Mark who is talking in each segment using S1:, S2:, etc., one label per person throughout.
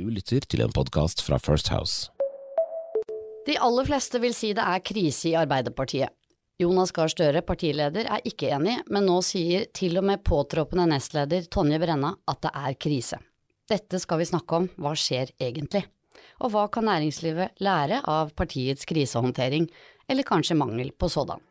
S1: Du lytter til en podkast fra First House.
S2: De aller fleste vil si det er krise i Arbeiderpartiet. Jonas Gahr Støre, partileder, er ikke enig, men nå sier til og med påtroppende nestleder Tonje Brenna at det er krise. Dette skal vi snakke om, hva skjer egentlig? Og hva kan næringslivet lære av partiets krisehåndtering, eller kanskje mangel på sådan?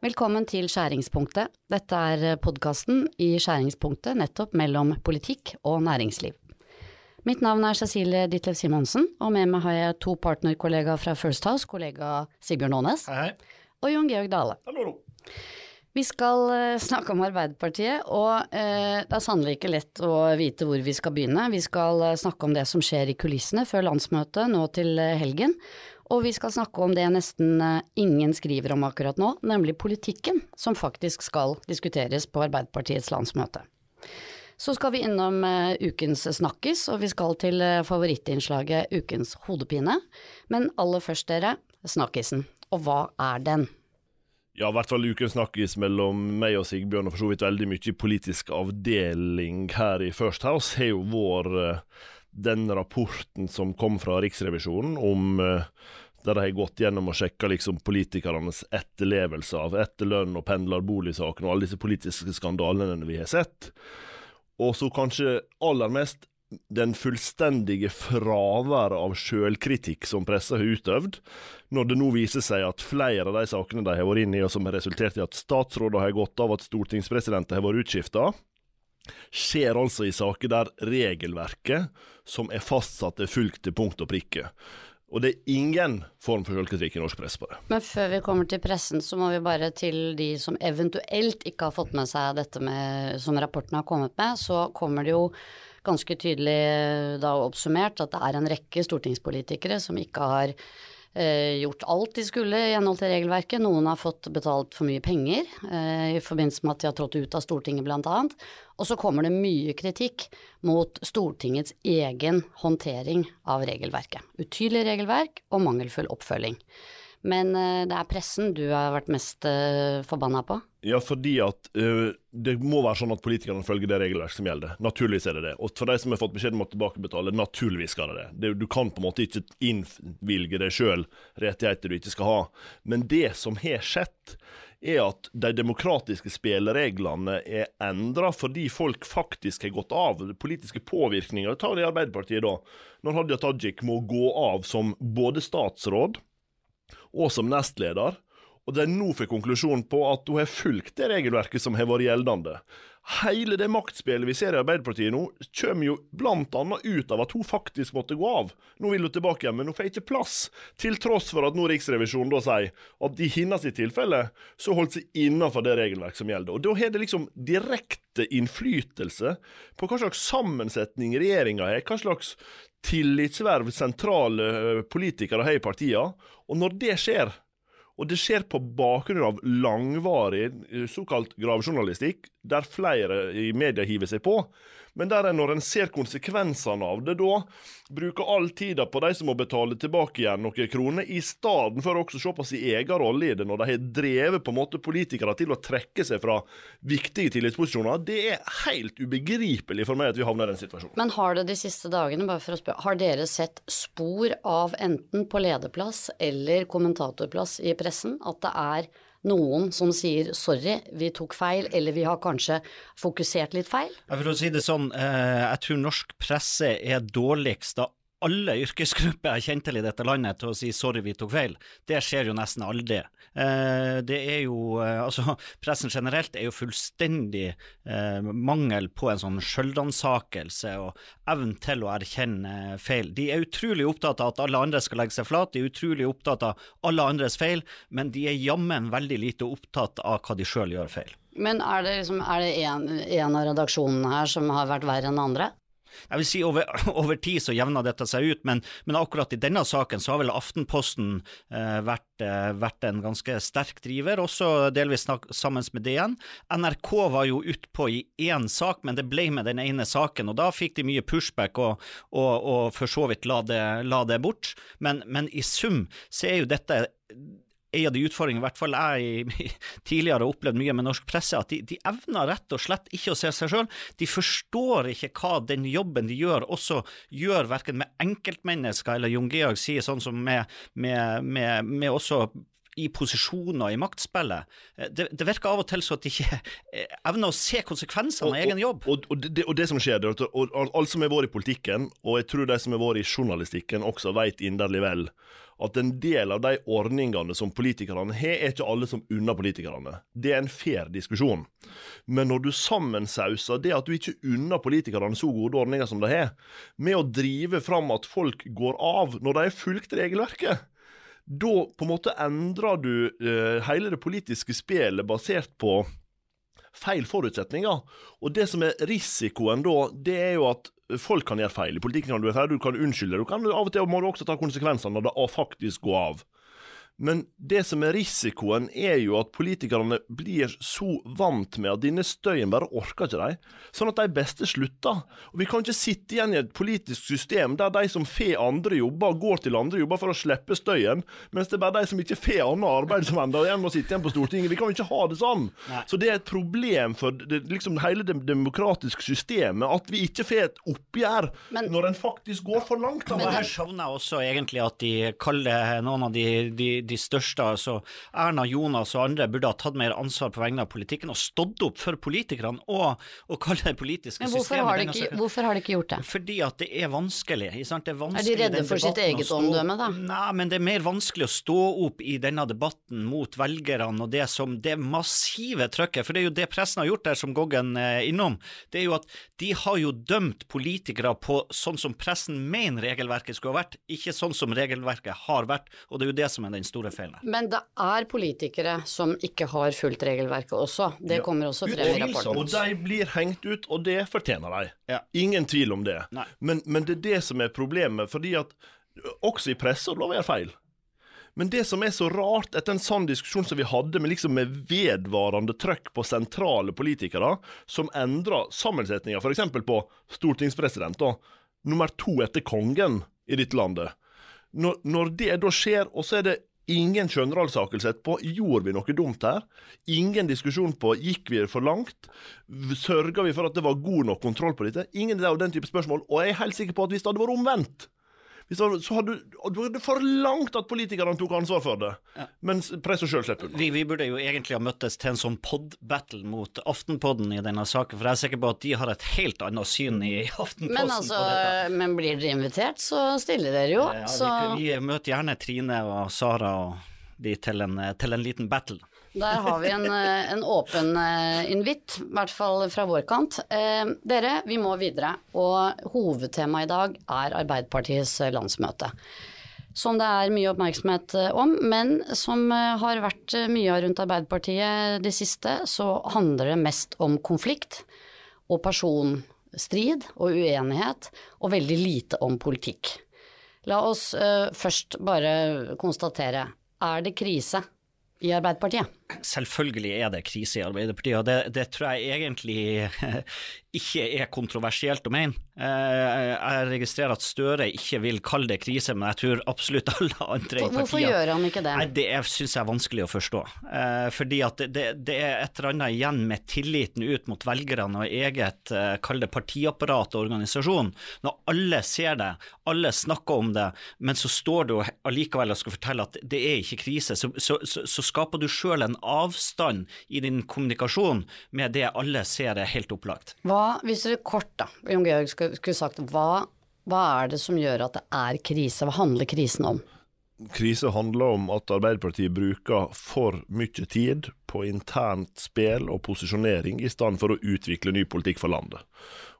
S2: Velkommen til Skjæringspunktet. Dette er podkasten i skjæringspunktet nettopp mellom politikk og næringsliv. Mitt navn er Cecilie Ditlev Simonsen, og med meg har jeg to partnerkollegaer fra First House, kollega Sigbjørn Aanes og Jon Georg Dale.
S3: Hallo.
S2: Vi skal eh, snakke om Arbeiderpartiet, og eh, det er sannelig ikke lett å vite hvor vi skal begynne. Vi skal eh, snakke om det som skjer i kulissene før landsmøtet nå til eh, helgen, og vi skal snakke om det nesten eh, ingen skriver om akkurat nå, nemlig politikken som faktisk skal diskuteres på Arbeiderpartiets landsmøte. Så skal vi innom eh, ukens snakkis, og vi skal til eh, favorittinnslaget Ukens hodepine. Men aller først, dere, snakkisen. Og hva er den?
S3: Ja, i hvert fall ukens snakkis mellom meg og Sigbjørn, og for så vidt veldig mye politisk avdeling her i First House, har jo eh, den rapporten som kom fra Riksrevisjonen om der de har gått gjennom og sjekka liksom politikernes etterlevelse av etterlønn og pendlerboligsaken og alle disse politiske skandalene vi har sett. Og så kanskje aller mest den fullstendige fraværet av sjølkritikk som pressa har utøvd, når det nå viser seg at flere av de sakene de har vært inne i, og som har resultert i at statsråder har gått av, at stortingspresidenter har vært utskifta, skjer altså i saker der regelverket som er fastsatt, er fulgt til punkt og prikke. Og det er ingen form for selvkritikk i norsk press på det.
S2: Men før vi kommer til pressen, så må vi bare til de som eventuelt ikke har fått med seg dette med, som rapporten har kommet med, så kommer det jo ganske tydelig eh, da oppsummert at det er en rekke stortingspolitikere som ikke har gjort alt de skulle i henhold til regelverket. Noen har fått betalt for mye penger eh, i forbindelse med at de har trådt ut av Stortinget annet. Og så kommer det mye kritikk mot Stortingets egen håndtering av regelverket. Utydelig regelverk og mangelfull oppfølging. Men eh, det er pressen du har vært mest eh, forbanna på.
S3: Ja, fordi at uh, det må være sånn at politikerne følger det regelverket som gjelder. Naturligvis er det det. Og for de som har fått beskjed om å tilbakebetale, naturligvis skal det det. du kan på en måte ikke innvilge deg sjøl rettigheter du ikke skal ha. Men det som har skjedd, er at de demokratiske spillereglene er endra fordi folk faktisk har gått av. Politiske påvirkninger. Ta det i Arbeiderpartiet, da. Når Hadia Tajik må gå av som både statsråd og som nestleder, og de nå får konklusjonen på at hun har fulgt det regelverket som har vært gjeldende. Hele det maktspillet vi ser i Arbeiderpartiet nå, kommer jo blant annet ut av at hun faktisk måtte gå av. Nå vil hun tilbake igjen, men hun får ikke plass, til tross for at nå Riksrevisjonen da sier at i hennes tilfelle så holdt seg innenfor det regelverket som gjelder. Og Da har det liksom direkte innflytelse på hva slags sammensetning regjeringa har, hva slags tillitsverv sentrale eh, politikere har i partiene. Og når det skjer, og det skjer på bakgrunn av langvarig eh, såkalt gravejournalistikk, der flere i media hiver seg på, men der er når en ser konsekvensene av det, da bruker all tida på de som må betale tilbake igjen noen kroner, i stedet for også å se på sin egen rolle i det, når de har drevet på en måte politikere til å trekke seg fra viktige tillitsposisjoner. Det er helt ubegripelig for meg at vi havner i den situasjonen.
S2: Men har det de siste dagene, bare for å spørre, har dere sett spor av enten på lederplass eller kommentatorplass i pressen at det er noen som sier sorry, vi tok feil, eller vi har kanskje fokusert litt feil?
S4: For å si det sånn, eh, jeg tror norsk presse er dårligst av alle yrkesgrupper jeg kjenner til i dette landet til å si sorry, vi tok feil. Det skjer jo nesten aldri. Eh, det er jo eh, Altså, pressen generelt er jo fullstendig eh, mangel på en sånn sjølransakelse og evnen til å erkjenne feil. De er utrolig opptatt av at alle andre skal legge seg flat, de er utrolig opptatt av alle andres feil, men de er jammen veldig lite opptatt av hva de sjøl gjør feil.
S2: Men er det, liksom, en av redaksjonene her som har vært verre enn andre?
S4: Jeg vil si over, over tid så jevner dette seg ut, men, men, akkurat i denne saken så har vel Aftenposten eh, vært, eh, vært, en ganske sterk driver, også delvis snak, sammen med DN. NRK var jo utpå i én sak, men det ble med den ene saken, og da fikk de mye pushback og, og, og for så vidt la det, la det bort. Men, men i sum så er jo dette en av de utfordringene i hvert fall jeg tidligere har opplevd mye med norsk presse, at de, de evner rett og slett ikke å se seg sjøl. De forstår ikke hva den jobben de gjør, også gjør verken med enkeltmennesker, eller Jon Georg sier sånn som med, med, med, med også i posisjoner i maktspillet. Eh, det, det, virker av og til så at de ikke eh, evner å se konsekvensene av egen jobb.
S3: Og, og, det, og, det, som skjer, og, at alle som har vært i politikken, og jeg tror de som har vært i journalistikken også vet inderlig vel, at en del av de ordningene som politikerne har, er ikke alle som unner politikerne. Det er en fair diskusjon. Men når du sammensauser det at du ikke unner politikerne så gode ordninger som de har, med å drive fram at folk går av når de har fulgt regelverket, da på en måte endrer du uh, hele det politiske spillet basert på feil forutsetninger. Og det som er risikoen da, det er jo at folk kan gjøre feil. I politikken kan du gjøre feil, du kan unnskylde. Du kan av og til må du også ta konsekvensene når det faktisk går av. Men det som er risikoen, er jo at politikerne blir så vant med at denne støyen bare orker ikke de, sånn at de beste slutter. Og Vi kan ikke sitte igjen i et politisk system der de som får andre jobber, går til andre jobber for å slippe støyen, mens det er bare de som ikke får annet arbeid som ender igjen må sitte igjen på Stortinget. Vi kan jo ikke ha det sånn. Nei. Så det er et problem for det, liksom hele det demokratiske systemet at vi ikke får et oppgjør men, når en faktisk går for langt.
S4: Men her savner jeg også egentlig at de kaller noen av de, de de største, altså Erna, Jonas og andre, burde ha tatt mer ansvar på vegne av politikken og stått opp for politikerne og, og kalle det politiske
S2: Men hvorfor
S4: systemet
S2: har, de ikke, hvorfor har de ikke gjort det?
S4: Fordi at det er vanskelig. Det er, vanskelig
S2: er, de redde for sitt eget omdømme, da?
S4: Nei, men det er mer vanskelig å stå opp i denne debatten mot velgerne og det som det massive trykket, for det er jo det pressen har gjort der, som Goggen er innom, det er jo at de har jo dømt politikere på sånn som pressen mener regelverket skulle ha vært, ikke sånn som regelverket har vært, og det er jo det som er den store store feil.
S2: Men det er politikere som ikke har fulgt regelverket også. Det ja. kommer også frem i rapporten.
S3: Og de blir hengt ut, og det fortjener de. Ja. Ingen tvil om det. Men, men, det er det som er problemet, fordi at også i pressa lov er feil. Men det som er så rart etter en sånn diskusjon som vi hadde, med, liksom med vedvarende trøkk på sentrale politikere, som endrer sammensetninga f.eks. på stortingspresident, da, nummer to etter kongen i dette landet. Når, når, det da skjer, og så er det Ingen skjønnransakelse etterpå. Gjorde vi noe dumt her? Ingen diskusjon på gikk vi for langt? Sørga vi for at det var god nok kontroll på dette? Ingen av den type spørsmål. Og jeg er helt sikker på at hvis det hadde vært omvendt, så hadde du hadde forlangt at politikerne tok ansvar for det, ja. mens pressa sjøl slipper unna.
S4: Vi, vi, burde jo egentlig ha møttes til en sånn pod-battle mot Aftenpodden i denne saken, for jeg er sikker på at de har et helt annet syn i Aftenposten
S2: men altså, på dette. Men blir dere invitert, så stiller dere jo. Ja,
S4: så... vi, vi, møter gjerne Trine og Sara og de til en, til en liten battle.
S2: Der har vi en, eh, en åpen eh, invitt, i hvert fall fra vår kant. Eh, dere, vi må videre. Og hovedtemaet i dag er Arbeiderpartiets landsmøte. Som det er mye oppmerksomhet om, men som har vært mye rundt Arbeiderpartiet det siste, så handler det mest om konflikt og personstrid og uenighet, og veldig lite om politikk. La oss uh, først bare konstatere, er det krise i Arbeiderpartiet?
S4: Selvfølgelig er det krise i Arbeiderpartiet, og det, det tror jeg egentlig ikke er kontroversielt å mene. Eh, jeg registrerer at Støre ikke vil kalle det krise, men jeg tror absolutt alle andre i partiet
S2: Hvorfor gjør han ikke det?
S4: Nei, det syns jeg er vanskelig å forstå. Eh, fordi at det, det, er et eller annet igjen med tilliten ut mot velgerne og eget, eh, kall det partiapparat og organisasjon. Når alle ser det, alle snakker om det, men så står du allikevel og skal fortelle at det er ikke krise, så, så, så, så skaper du sjøl en avstand i din kommunikasjon med det alle ser er helt opplagt.
S2: Hva, hvis dere kort da, Jon Georg skulle, skulle sagt, hva, hva er det som gjør at det er krise? Hva handler krisen om?
S3: Krise handler om at Arbeiderpartiet bruker for mye tid på internt spill og posisjonering, i stedet for å utvikle ny politikk for landet.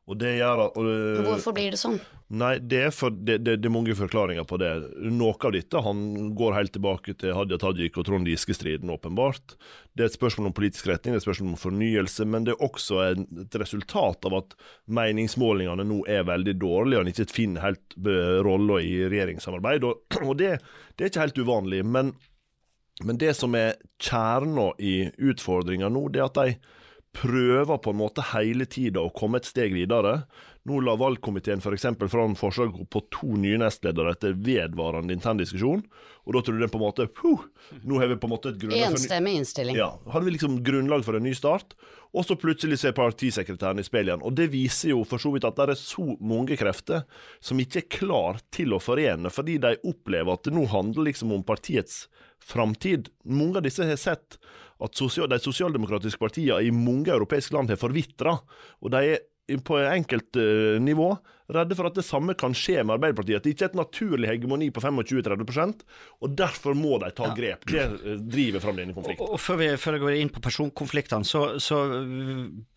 S3: Og det gjør at, og,
S2: Hvorfor blir det sånn?
S3: Nei, det er, for, det, det, det er, mange forklaringer på det. Noe av dette han går helt tilbake til Hadia Tajik og Trond Giske-striden, åpenbart. Det er et spørsmål om politisk retning, det er et spørsmål om fornyelse, men det er også et resultat av at meningsmålingene nå er veldig dårlige, og han ikke finner helt rolla i regjeringssamarbeid. Og, og det, det, er ikke helt uvanlig. Men, men det som er kjerna i utfordringa nå, det er at de prøver på en måte hele tida å komme et steg videre. Nå la valgkomiteen f.eks. fram forslag på to nye nestledere etter vedvarende intern diskusjon. Og da trodde en på en måte puh, nå har vi på en måte et grunnlag for
S2: Enstemmig innstilling.
S3: ja, hadde vi liksom grunnlag for en ny start, og så plutselig ser partisekretæren i spill igjen. Og det viser jo for så vidt at det er så mange krefter som ikke er klar til å forene, fordi de opplever at det nå handler liksom om partiets framtid. Mange av disse har sett at sosial, de sosialdemokratiske partiene i mange europeiske land har forvitra, og de er på enkelt uh, nivå redde for at det samme kan skje med Arbeiderpartiet. At det ikke er et naturlig hegemoni på 25-30 og derfor må de ta grep. Det uh, driver fram denne konflikten.
S4: Og, og før, vi, før jeg går inn på personkonfliktene, så, så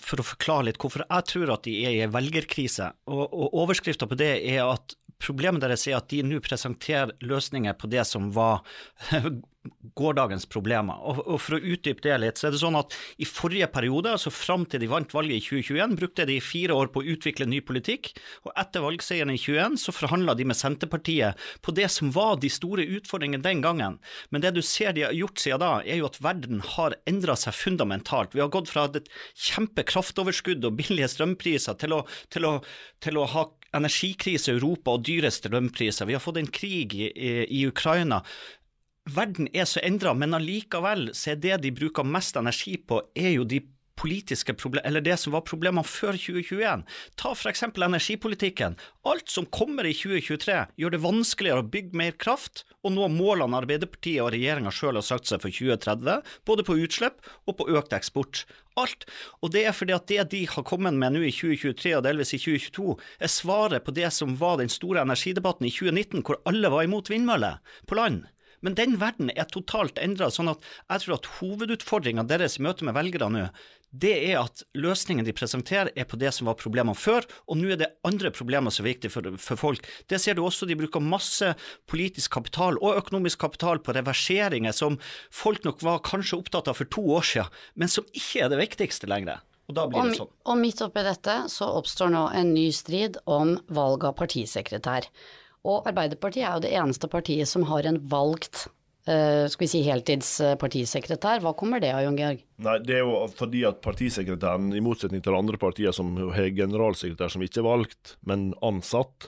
S4: for å forklare litt hvorfor jeg tror at de er i en velgerkrise, og, og overskrifta på det er at problemet deres er at de nå presenterer løsninger på det som var gårdagens problemer. Og, og For å utdype det litt, så er det sånn at i forrige periode, altså fram til de vant valget i 2021, brukte de fire år på å utvikle ny politikk. Og etter valgseieren i 2021 så forhandla de med Senterpartiet på det som var de store utfordringene den gangen. Men det du ser de har gjort siden da, er jo at verden har endra seg fundamentalt. Vi har gått fra et kjempekraftoverskudd og billige strømpriser til å, til å, til å ha energikrise i Europa og dyre strømpriser. Vi har fått en krig i, i, i Ukraina. Verden er så endra, men allikevel så er det de bruker mest energi på, er jo de politiske problemer, eller det som var problemene før 2021. Ta f.eks. energipolitikken. Alt som kommer i 2023 gjør det vanskeligere å bygge mer kraft og nå målene Arbeiderpartiet og regjeringa sjøl har sagt seg for 2030, både på utslipp og på økt eksport. Alt. Og det er fordi at det de har kommet med nå i 2023 og delvis i 2022, er svaret på det som var den store energidebatten i 2019, hvor alle var imot vindmøller på land. Men den verden er totalt endra, sånn at jeg tror at hovedutfordringa deres i møte med velgere nå, det er at løsningen de presenterer er på det som var problemene før, og nå er det andre problemer som er viktige for, for folk. Det ser du også, de bruker masse politisk kapital og økonomisk kapital på reverseringer som folk nok var kanskje opptatt av for to år siden, men som ikke er det viktigste lenger. Og da blir det sånn.
S2: og midt oppi dette så oppstår nå en ny strid om valg av partisekretær. Og Arbeiderpartiet er jo det eneste partiet som har en valgt Uh, skal vi si heltids eh, partisekretær. Hva kommer det av, Jon Georg?
S3: Nei, det er jo fordi at partisekretæren, i motsetning til andre partier som har generalsekretær som ikke er valgt, men ansatt,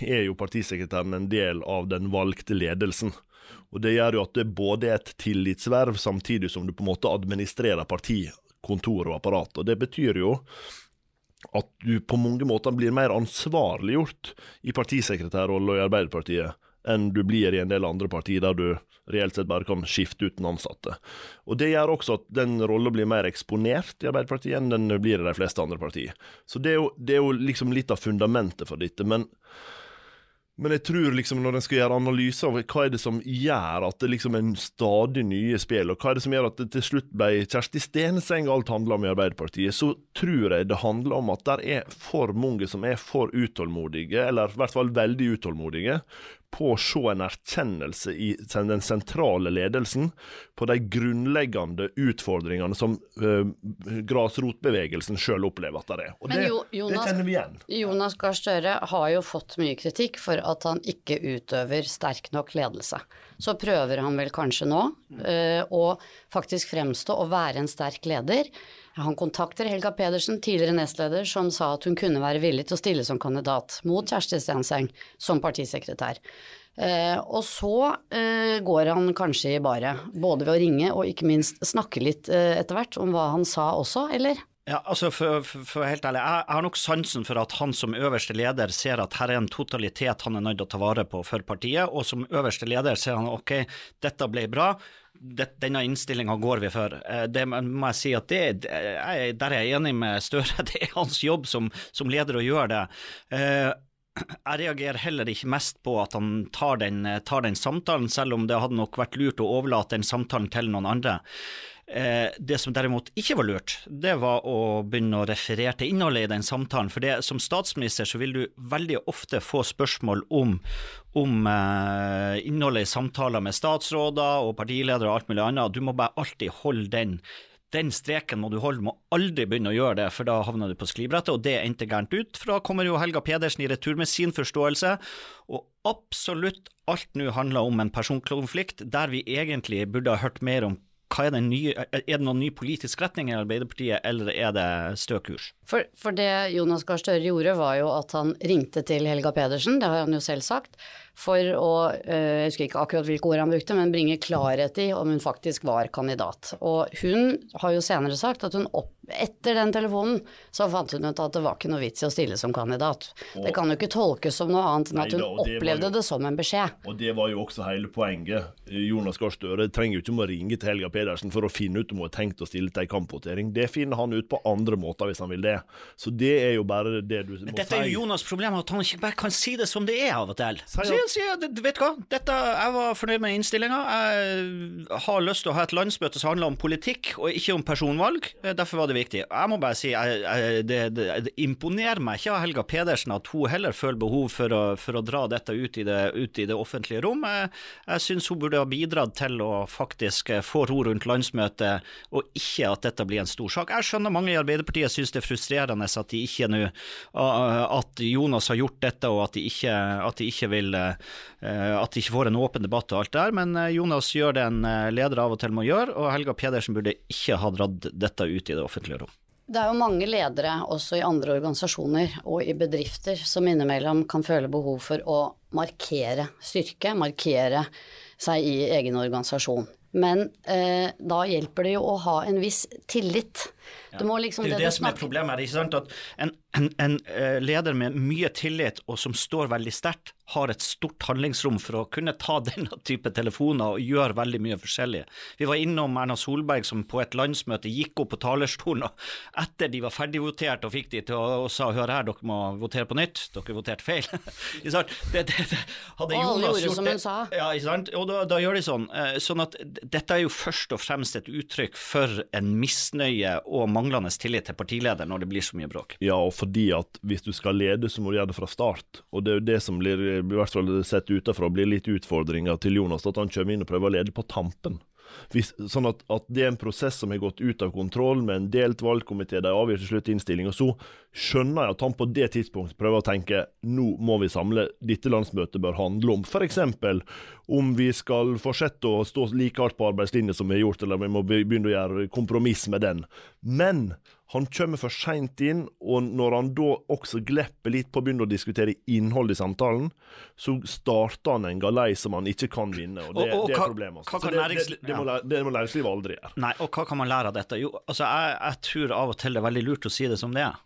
S3: er jo partisekretæren en del av den valgte ledelsen. Og Det gjør jo at det både er et tillitsverv, samtidig som du på en måte administrerer partikontor og apparat. Og Det betyr jo at du på mange måter blir mer ansvarliggjort i partisekretærrollen i Arbeiderpartiet enn du blir i en del andre partier der du reelt sett bare kan skifte ut den ansatte. Og Det gjør også at den rolla blir mer eksponert i Arbeiderpartiet enn den blir i de fleste andre partier. Så det er jo, det er jo liksom litt av fundamentet for dette. Men, men jeg tror liksom når en skal gjøre analyser av hva er det som gjør at det liksom er stadig nye spill, og hva er det som gjør at det til slutt ble Kjersti Stenseng alt handla om i Arbeiderpartiet, så tror jeg det handler om at der er for mange som er for utålmodige, eller i hvert fall veldig utålmodige, på å se en erkjennelse i den sentrale ledelsen på de grunnleggende utfordringene som uh, grasrotbevegelsen sjøl opplever at det er. Og det,
S2: jo, Jonas-
S3: det kjenner vi igjen.
S2: Jonas Gahr Støre har jo fått mye kritikk for at han ikke utøver sterk nok ledelse. Så prøver han vel kanskje nå eh, å faktisk fremstå å være en sterk leder. Han kontakter Helga Pedersen, tidligere nestleder, som sa at hun kunne være villig til å stille som kandidat mot Kjersti Stenseng som partisekretær. Eh, og så eh, går han kanskje i baret, både ved å ringe og ikke minst snakke litt eh, etter hvert om hva han sa også, eller?
S4: Ja, altså for, for, helt ærlig, jeg har nok sansen for at han som øverste leder ser at her er en totalitet han er nødt til å ta vare på for partiet, og som øverste leder ser han ok, dette ble bra, det, denne innstillinga går vi for. Eh, Det må jeg si at det, jeg, der er jeg enig med Støre, det er hans jobb som, som leder å gjøre det. Eh, jeg reagerer heller ikke mest på at han tar den, tar den samtalen, selv om det hadde nok vært lurt å overlate den samtalen til noen andre. Eh, det som derimot ikke var lurt, det var å begynne å referere til innholdet i den samtalen. For det, som statsminister så vil du veldig ofte få spørsmål om, om eh, innholdet i samtaler med statsråder og partiledere og alt mulig annet. Du må bare alltid holde den. Den streken må du holde, du må aldri begynne å gjøre det, for da havner du på sklibrettet, og det endte gærent ut. For da kommer jo Helga Pedersen i retur med sin forståelse, og absolutt alt nå handler om en personkonflikt der vi egentlig burde ha hørt mer om hva er, nye, er det noen ny politisk retning i Arbeiderpartiet, eller er det stø kurs?
S2: For, for det Jonas Gahr Støre gjorde, var jo at han ringte til Helga Pedersen, det har han jo selv sagt, for å, jeg husker ikke akkurat hvilke ord han brukte, men bringe klarhet i om hun faktisk var kandidat. Og hun har jo senere sagt at hun opp, etter den telefonen så fant hun ut at det var ikke noe vits i å stille som kandidat. Og, det kan jo ikke tolkes som noe annet enn at hun Neida, det opplevde jo, det som en beskjed.
S3: Og det var jo også hele poenget. Jonas Gahr Støre trenger jo ikke å ringe til Helga Pedersen for å finne ut om hun har tenkt å stille til ei kampvotering. Det finner han ut på andre måter hvis han vil det. Så det er jo bare det du må si.
S4: Dette er jo Jonas' problem, at han ikke bare kan si det som det er av og til. Sier sier, vet du hva, Dette, jeg var fornøyd med innstillinga. Jeg har lyst til å ha et landsmøte som handler om politikk, og ikke om personvalg. Derfor var det viktig. Jeg må bare si, jeg, jeg, det, det, det, imponerer meg ikke av Helga Pedersen at hun heller føler behov for å, for å dra dette ut i det, ut i det offentlige rom. Jeg, jeg syns hun burde ha bidratt til å faktisk få ro rundt landsmøtet, og ikke at dette blir en stor sak. Jeg skjønner mange i Arbeiderpartiet syns det er frustrerende at de ikke nå At Jonas har gjort dette, og at de ikke, at de ikke vil Eh, at de ikke får en åpen debatt og alt det der, men eh, Jonas gjør det en eh, leder av og til må gjøre, og Helga Pedersen burde ikke ha dratt dette ut i det offentlige rom.
S2: Det er jo mange ledere også i andre organisasjoner og i bedrifter som innimellom kan føle behov for å markere styrke, markere seg i egen organisasjon. Men eh, da hjelper det jo å ha en viss tillit.
S4: Liksom, det er jo det, det som er problemet her. ikke sant? At en, en, en, leder med mye tillit og som står veldig sterkt, har et stort handlingsrom for å kunne ta denne type telefoner og gjøre veldig mye forskjellig. Vi var innom Erna Solberg som på et landsmøte gikk opp på talerstolen og etter de var ferdigvotert og fikk de til å og sa hør her, dere må votere på nytt, dere voterte feil. det, det, det,
S2: hadde Jonas gjort som hun sa.
S4: Ja, ikke sant? Og da, da, gjør de sånn. Eh, sånn at dette er jo først og fremst et uttrykk for en misnøye og manglende tillit til partileder når det blir så mye bråk.
S3: Ja, og fordi at hvis du skal lede, så må du gjøre det fra start. Og det er jo det som blir i hvert fall sett utenfra blir litt utfordringa til Jonas, at han kommer inn og prøver å lede på tampen. Hvis, sånn at, at, det er en prosess som har gått ut av kontroll, med en delt valgkomité, de avgjør til slutt innstilling. Og så skjønner jeg at han på det tidspunktet prøver å tenke nå må vi samle, dette landsmøtet bør handle om f.eks. om vi skal fortsette å stå like hardt på arbeidslinje som vi har gjort, eller vi må begynne å gjøre kompromiss med den. Men han kommer for seint inn, og når han da også glepper litt på å begynne å diskutere innholdet i samtalen, så starter han en galei som han ikke kan vinne, og det, og, og, det er problemet. Altså. Det, det, det, må, det, må, næringslivet aldri gjøre.
S4: Nei, og hva kan man lære av dette? Jo, altså jeg, jeg tror av og til det er veldig lurt å si det som det er.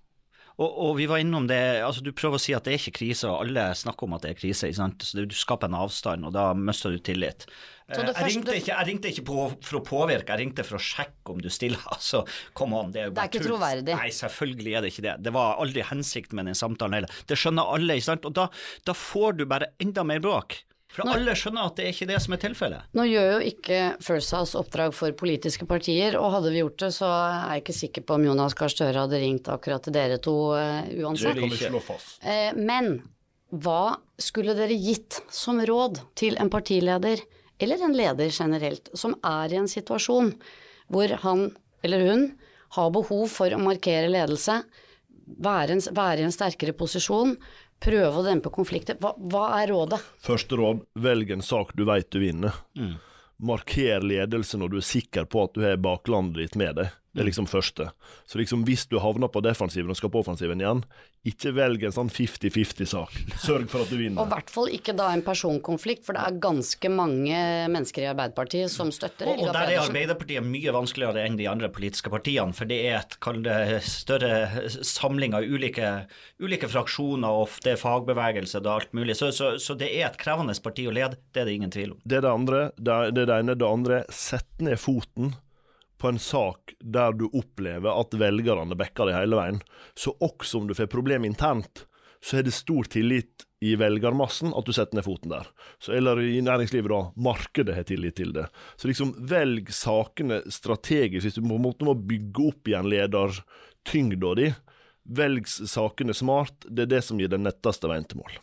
S4: Og, og, vi var innom det, altså du prøver å si at det er ikke krise, og alle snakker om at det er krise. Så Du skaper en avstand, og da mister du tillit. Jeg ringte, ikke, jeg ringte, ikke, for å påvirke, jeg ringte for å sjekke om du stiller. Altså, come on, det er jo
S2: bare Det er ikke troverdig.
S4: Nei, selvfølgelig er det ikke det. Det var aldri hensikten med den samtalen heller. Det skjønner alle, ikke sant. Og da, da får du bare enda mer bråk. For nå, alle skjønner at det er ikke det som er tilfellet.
S2: Nå gjør jo ikke First House oppdrag for politiske partier, og hadde vi gjort det, så er jeg ikke sikker på om Jonas Gahr Støre hadde ringt akkurat til dere to uh, uansett.
S3: Det kan vi slå fast.
S2: Uh, men hva skulle dere gitt som råd til en partileder, eller en leder generelt, som er i en situasjon hvor han eller hun har behov for å markere ledelse, være, en, være i en sterkere posisjon, prøve å dempe konflikter. Hva, hva, er rådet?
S3: Første råd, velg en sak du veit du vinner. Mm. Marker ledelse når du er sikker på at du har baklandet ditt med deg. Det er liksom første. Så liksom hvis du havner på defensiven og skal på offensiven igjen, ikke velg en sånn 50-50-sak. Sørg for at du vinner.
S2: og i hvert fall ikke da en personkonflikt, for det er ganske mange mennesker i Arbeiderpartiet som støtter
S4: Og, og der er Arbeiderpartiet mye vanskeligere enn de andre politiske partiene, for det er et kall det større samling av ulike, ulike fraksjoner, og det er fagbevegelse og alt mulig. Så, så, så, det er et krevende parti å lede, det er det ingen tvil om.
S3: Det er det andre. Det er det ene. Det andre, sett ned foten på en sak der du opplever at velgerne backer deg hele veien. Så også om du får problem internt, så er det stor tillit i velgermassen at du setter ned foten der. Så, eller i næringslivet, da. Markedet har tillit til det. Så liksom velg sakene strategisk. Hvis du på en måte må bygge opp igjen ledertyngda di, velg sakene smart. Det er det som gir den netteste veien til mål.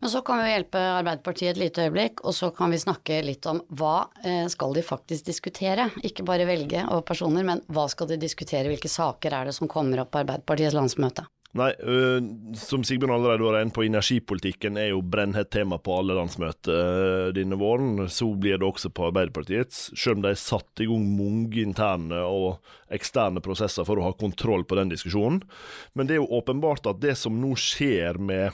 S2: Men så kan vi hjelpe Arbeiderpartiet et lite øyeblikk, og så kan vi snakke litt om hva eh, skal de faktisk diskutere? Ikke bare velge og personer, men hva skal de diskutere? Hvilke saker er det som kommer opp på Arbeiderpartiets landsmøte?
S3: Nei, øh, som Sigbjørn allerede var inne på, energipolitikken er jo brennhett tema på alle landsmøter øh, denne våren. Så blir det også på Arbeiderpartiets, selv om de har satt i gang mange interne og eksterne prosesser for å ha kontroll på den diskusjonen. Men det er jo åpenbart at det som nå skjer med,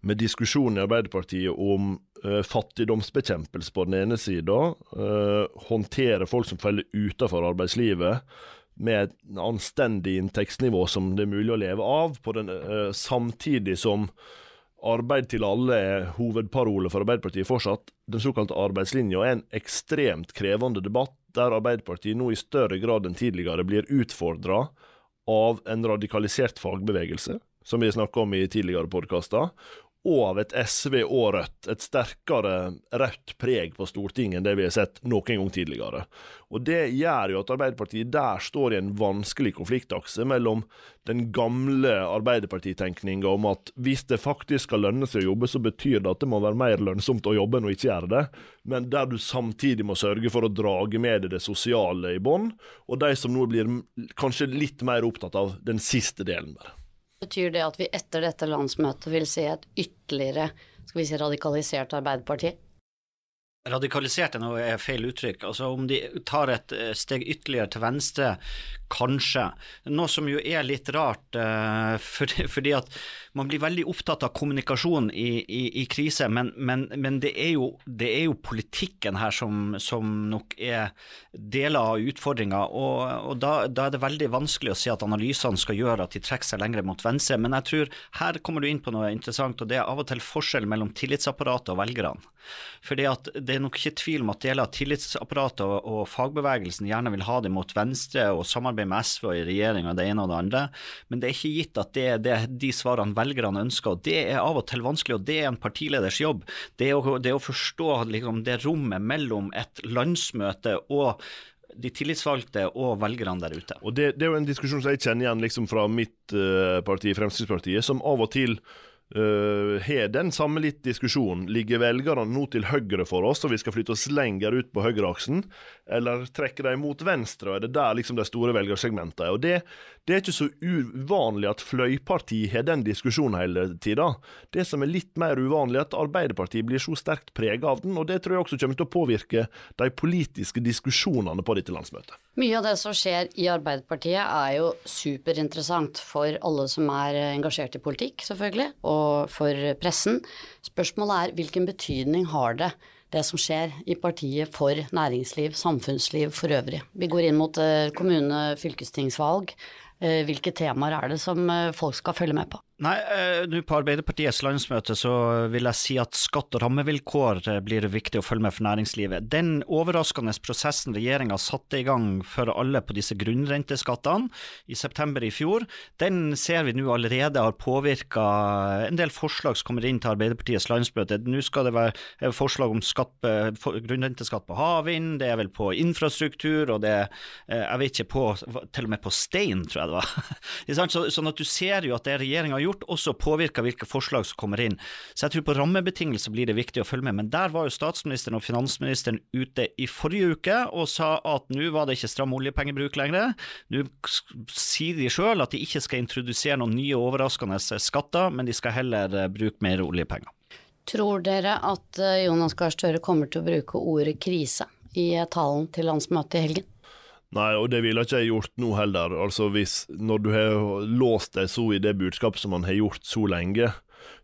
S3: med diskusjonen i Arbeiderpartiet om eh, fattigdomsbekjempelse på den ene sida, eh, håndtere folk som faller utenfor arbeidslivet, med et anstendig inntektsnivå som det er mulig å leve av, den, eh, samtidig som arbeid til alle er hovedparole for Arbeiderpartiet fortsatt. Den såkalte arbeidslinja er en ekstremt krevende debatt, der Arbeiderpartiet nå i større grad enn tidligere blir utfordra av en radikalisert fagbevegelse, som vi snakka om i tidligere podkaster, og av et SV og Rødt. Et sterkere rødt preg på Stortinget enn det vi har sett noen gang tidligere. Og Det gjør jo at Arbeiderpartiet der står i en vanskelig konfliktakse mellom den gamle Arbeiderpartitenkninga om at hvis det faktisk skal lønne seg å jobbe, så betyr det at det må være mer lønnsomt å jobbe enn å ikke gjøre det, men der du samtidig må sørge for å drage med deg det sosiale i bånd, og de som nå blir kanskje litt mer opptatt av den siste delen der.
S2: Betyr det at vi etter dette landsmøtet vil se et ytterligere skal vi si, radikalisert Arbeiderparti?
S4: Radikalisert er noe er feil uttrykk. Altså Om de tar et eh, steg ytterligere til venstre, kanskje. Noe som jo er litt rart, fordi, fordi, at man blir veldig opptatt av kommunikasjon i, i, i krise, men, men, men det, er jo, det, er jo, politikken her som, som nok er deler av utfordringa. Og, og da, da, er det veldig vanskelig å si at analysene skal gjøre at de trekker seg lenger mot venstre. Men jeg tror her kommer du inn på noe interessant, og det er av og til forskjell mellom tillitsapparatet og velgerne. Fordi at Det er nok ikke tvil om at deler av tillitsapparatet og, og, fagbevegelsen gjerne vil ha det mot venstre og samarbeide med SV og i regjering og det ene og det andre, men det er ikke gitt at det er de svarene velgerne ønsker. og Det er av og til vanskelig, og det er en partileders jobb. Det å, det å forstå liksom, det rommet mellom et landsmøte og de tillitsvalgte og velgerne der ute.
S3: Og det, det, er jo en diskusjon som jeg kjenner igjen liksom fra mitt uh, parti, Fremskrittspartiet, som av og til har den samme litt diskusjonen. Ligger velgerne nå til høyre for oss, og vi skal flytte oss lenger ut på høyreaksen, eller trekker de mot venstre, og er det der liksom de store velgersegmentene er? Og det, det, er ikke så uvanlig at fløyparti har den diskusjonen hele tida. Det som er litt mer uvanlig, er at Arbeiderpartiet blir så sterkt prega av den, og det tror jeg også kommer til å påvirke de politiske diskusjonene på dette landsmøtet.
S2: Mye av det som skjer i Arbeiderpartiet er jo superinteressant for alle som er engasjert i politikk, selvfølgelig. og og for pressen. Spørsmålet er hvilken betydning har det det som skjer i partiet for næringsliv, samfunnsliv for øvrig. Vi går inn mot kommune- kommune-, fylkestingsvalg. Eh, hvilke temaer er det som eh, folk skal følge med på?
S4: Nei, eh, nå på Arbeiderpartiets landsmøte så vil jeg si at skatt og rammevilkår eh, blir viktig å følge med for næringslivet. Den overraskende prosessen regjeringa satte i gang for alle på disse grunnrenteskattene i september i fjor, den ser vi nå allerede har påvirka en del forslag som kommer inn til Arbeiderpartiets landsmøte. Nå skal det være eh, forslag om skatt, grunnrenteskatt på havvind, det er vel på infrastruktur, og det jeg vet ikke på, til og med på stein, tror jeg det var. sånn at du ser jo at det regjeringa har gjort gjort, også påvirker hvilke forslag som kommer inn. Så jeg tror på rammebetingelser blir det viktig å følge med. Men der var jo statsministeren og finansministeren ute i forrige uke og sa at nå var det ikke stram oljepengebruk lenger. Nå sier de sjøl at de ikke skal introdusere noen nye overraskende skatter, men de skal heller eh, bruke mer oljepenger.
S2: Tror dere at eh, Jonas Gahr Støre kommer til å bruke ordet krise i talen til landsmøtet i helgen?
S3: Nei, og det ville ikke jeg gjort nå heller. Altså hvis, Når du har låst deg så i det budskapet som man har gjort så lenge,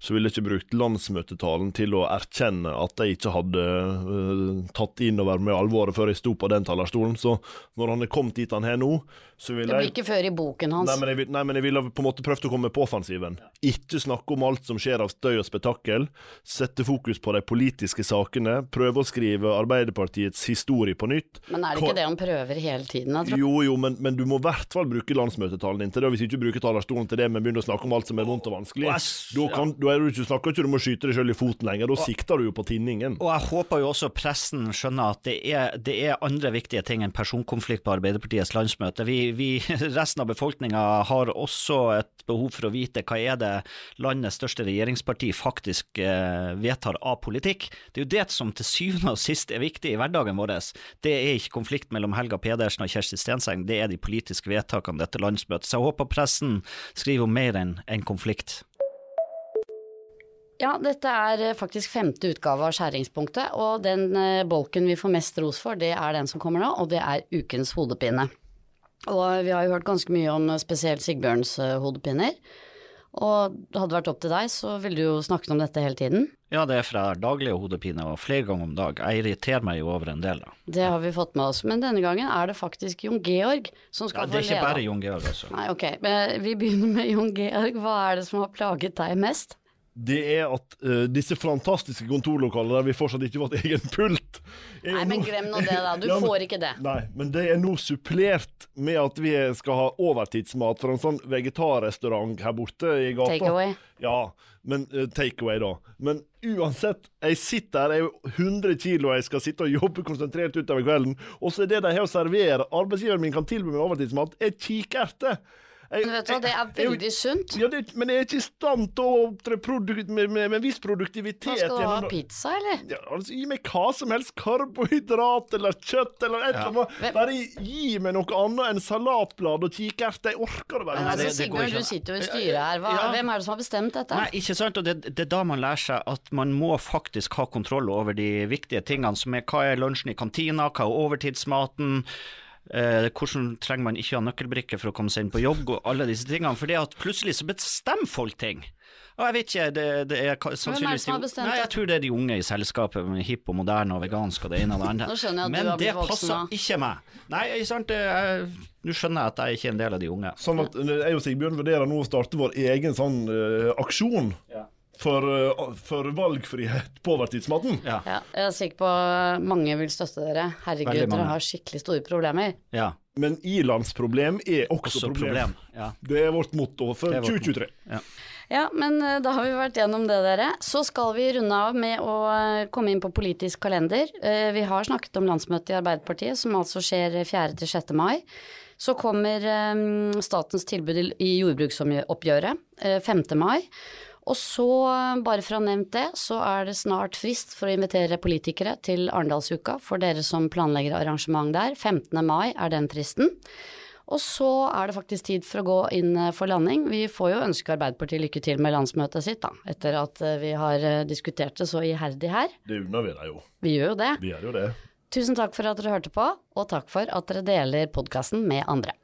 S3: så ville jeg ikke brukt landsmøtetalen til å erkjenne at jeg ikke hadde uh, tatt inn over med alvoret før jeg sto på den talerstolen. Så når han er kommet dit han har nå, så vil jeg
S2: Det blir ikke før i boken hans.
S3: Nei, men jeg, nei, men jeg ville på en måte prøvd å komme på offensiven. Ikke snakke om alt som skjer av støy og spetakkel. Sette fokus på de politiske sakene. Prøve å skrive Arbeiderpartiets historie på nytt.
S2: Men er det ikke det han prøver hele tiden?
S3: Jeg tror? Jo, jo, men, men du må i hvert fall bruke landsmøtetalen din til det. Hvis du ikke bruker talerstolen til det, men begynner å snakke om alt som er vondt og vanskelig, da kan da er du ikke, snakker ikke om å skyte deg sjøl i foten lenger, da sikter du jo på tinningen.
S4: Og jeg håper jo også pressen skjønner at det er, det er andre viktige ting enn personkonflikt på Arbeiderpartiets landsmøte. Vi, vi resten av befolkninga har også et behov for å vite hva er det landets største regjeringsparti faktisk eh, vedtar av politikk. Det er jo det som til syvende og sist er viktig i hverdagen vår. Det er ikke konflikt mellom Helga Pedersen og Kjersti Stenseng, det er de politiske vedtakene dette landsmøtet. Så jeg håper pressen skriver om mer enn en konflikt.
S2: Ja, dette er eh, faktisk femte utgave av Skjæringspunktet, og den eh, bolken vi får mest ros for, det er den som kommer nå, og det er ukens hodepine. Og vi har jo hørt ganske mye om eh, spesielt Sigbjørns hodepiner. Og hadde det vært opp til deg, så ville du jo snakket om dette hele tiden.
S4: Ja, det er fra daglige hodepine og flere ganger om dag. Jeg irriterer meg jo over en del, da.
S2: Det har vi fått med oss, men denne gangen er det faktisk Jon Georg som skal
S4: ja, Det er ikke
S2: lede.
S4: bare Jon Georg, altså.
S2: Nei, ok. Men vi begynner med Jon Georg. Hva er det som har plaget deg mest?
S3: Det er at uh, disse fantastiske kontorlokalene der vi fortsatt ikke har vårt egen pult
S2: Nei, men glem nå det, da. Du
S3: Ja, men-
S2: får ikke det.
S3: Nei, men det er nå supplert med at vi skal ha overtidsmat fra en sånn vegetarrestaurant her borte i gata.
S2: Takeaway.
S3: Ja, men uh, takeaway, da. Men uansett, jeg sitter her, jeg er jo 100 kilo, jeg skal sitte og jobbe konsentrert utover kvelden, og så er det de har å servere, arbeidsgiveren min kan tilby meg overtidsmat, er kikerter. Jeg-
S2: Men vet du hva, det er
S3: jeg-
S2: veldig sunt.
S3: ja, det, men jeg er ikke i stand til å opptre med, med, med en viss produktivitet.
S2: Hva skal du ha?
S3: gjennom-
S2: Pizza, eller?
S3: ja, altså, gi meg hva som helst. Karbohydrat eller kjøtt eller et eller annet. Bare gi meg noe annet enn salatblad og kikerter. Jeg orker det bare ikke.
S2: altså, Sigbjørn, du sitter jo i styret her. Hva,
S4: Ja.
S2: Hvem er det som har bestemt dette?
S4: Nei, ikke sant, og det, det er da man lærer seg at man må faktisk ha kontroll over de viktige tingene, som er hva er lunsjen i kantina, hva er overtidsmaten, eh, hvordan trenger man ikke ha nøkkelbrikke for å komme seg inn på jobb, og alle disse tingene, for det at plutselig så bestemmer folk ting. Og jeg vet ikke, det, det er sannsynligvis de- Nei, jeg tror det er de unge i selskapet, med hipp og moderne og vegansk og det ene og det andre. Men det
S2: voksen
S4: passer ikke meg. Nei, ikke sant, nå skjønner jeg at jeg ikke er en del av de unge.
S3: Sånn at eh, jeg og Sigbjørn vurderer nå å starte vår egen sånn uh, aksjon for, eh, for valgfrihet på overtidsmaten.
S4: Ja,
S2: Ja, jeg er sikker på mange vil støtte dere. Herregud, dere har skikkelig store problemer.
S4: ja.
S3: Men i-landsproblem er også,
S4: Også
S3: problem.
S4: problem. Ja.
S3: Det er vårt motto for
S4: Det er vårt
S3: 2023.
S4: Ja.
S2: Ja, men eh, da har vi vært gjennom det, dere. Så skal vi runde av med å eh, komme inn på politisk kalender. Eh, Vi har snakket om landsmøtet i Arbeiderpartiet, som altså skjer 4. til 6. mai. Så kommer statens tilbud i- jordbruksoppgjøret eh, 5. mai. Og så, bare for å ha nevnt det, så er det snart frist for å invitere politikere til Arendalsuka for dere som planlegger arrangement der. 15. mai er den fristen. Og så er det faktisk tid for å gå inn eh, for landing. Vi får jo ønske Arbeiderpartiet lykke til med landsmøtet sitt, da, etter at eh, vi har eh, diskutert det så iherdig her.
S3: Det unner vi deg jo.
S2: Vi gjør jo det.
S3: Vi gjør jo det.
S2: Tusen takk for at dere hørte på, og takk for at dere deler podkasten med andre.